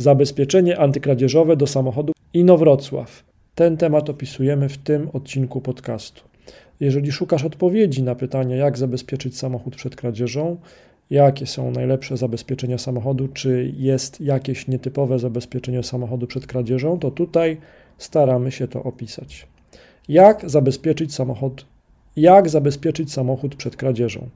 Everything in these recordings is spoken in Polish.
Zabezpieczenie antykradzieżowe do samochodu Inowrocław. Ten temat opisujemy w tym odcinku podcastu. Jeżeli szukasz odpowiedzi na pytanie, jak zabezpieczyć samochód przed kradzieżą, jakie są najlepsze zabezpieczenia samochodu, czy jest jakieś nietypowe zabezpieczenie samochodu przed kradzieżą, to tutaj staramy się to opisać. Jak zabezpieczyć samochód? Jak zabezpieczyć samochód przed kradzieżą?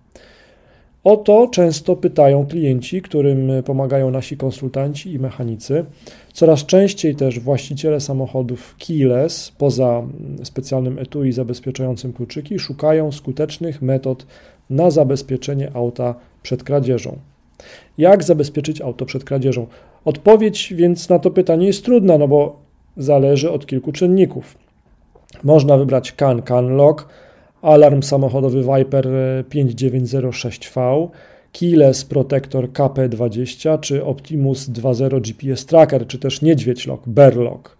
O to często pytają klienci, którym pomagają nasi konsultanci i mechanicy. Coraz częściej też właściciele samochodów keyless, poza specjalnym etui zabezpieczającym kluczyki, szukają skutecznych metod na zabezpieczenie auta przed kradzieżą. Jak zabezpieczyć auto przed kradzieżą? Odpowiedź więc na to pytanie jest trudna, no bo zależy od kilku czynników. Można wybrać CAN CAN Lock, alarm samochodowy Viper 5906V, Keyless Protector KP20 czy Optimus 2.0 GPS Tracker, czy też Niedźwiedź Lock, Bear Lock.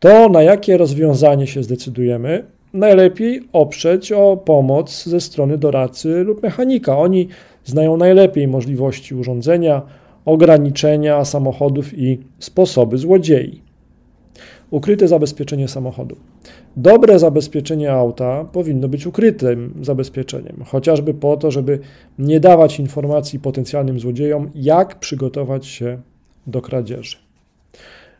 To na jakie rozwiązanie się zdecydujemy? Najlepiej oprzeć o pomoc ze strony doradcy lub mechanika. Oni znają najlepiej możliwości urządzenia, ograniczenia samochodów i sposoby złodziei. Ukryte zabezpieczenie samochodu. Dobre zabezpieczenie auta powinno być ukrytym zabezpieczeniem, chociażby po to, żeby nie dawać informacji potencjalnym złodziejom, jak przygotować się do kradzieży.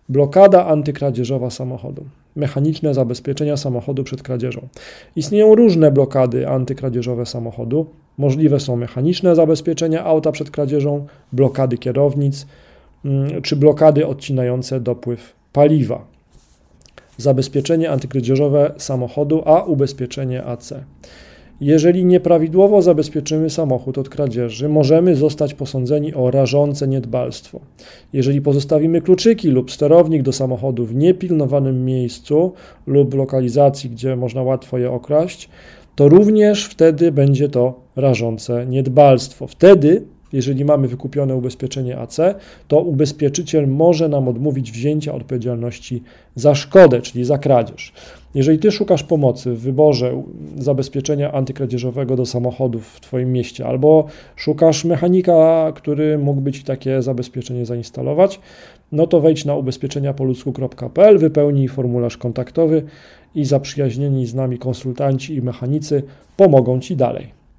Blokada antykradzieżowa samochodu. Mechaniczne zabezpieczenia samochodu przed kradzieżą. Istnieją różne blokady antykradzieżowe samochodu. Możliwe są mechaniczne zabezpieczenia auta przed kradzieżą, blokady kierownic mm, czy blokady odcinające dopływ paliwa zabezpieczenie antykradzieżowe samochodu, a ubezpieczenie AC. Jeżeli nieprawidłowo zabezpieczymy samochód od kradzieży, możemy zostać posądzeni o rażące niedbalstwo. Jeżeli pozostawimy kluczyki lub sterownik do samochodu w niepilnowanym miejscu lub lokalizacji, gdzie można łatwo je okraść, to również wtedy będzie to rażące niedbalstwo. Wtedy jeżeli mamy wykupione ubezpieczenie AC, to ubezpieczyciel może nam odmówić wzięcia odpowiedzialności za szkodę, czyli za kradzież. Jeżeli ty szukasz pomocy w wyborze zabezpieczenia antykradzieżowego do samochodów w twoim mieście, albo szukasz mechanika, który mógłby ci takie zabezpieczenie zainstalować, no to wejdź na ubezpieczeniapoludzku.pl, wypełnij formularz kontaktowy i zaprzyjaźnieni z nami konsultanci i mechanicy pomogą ci dalej.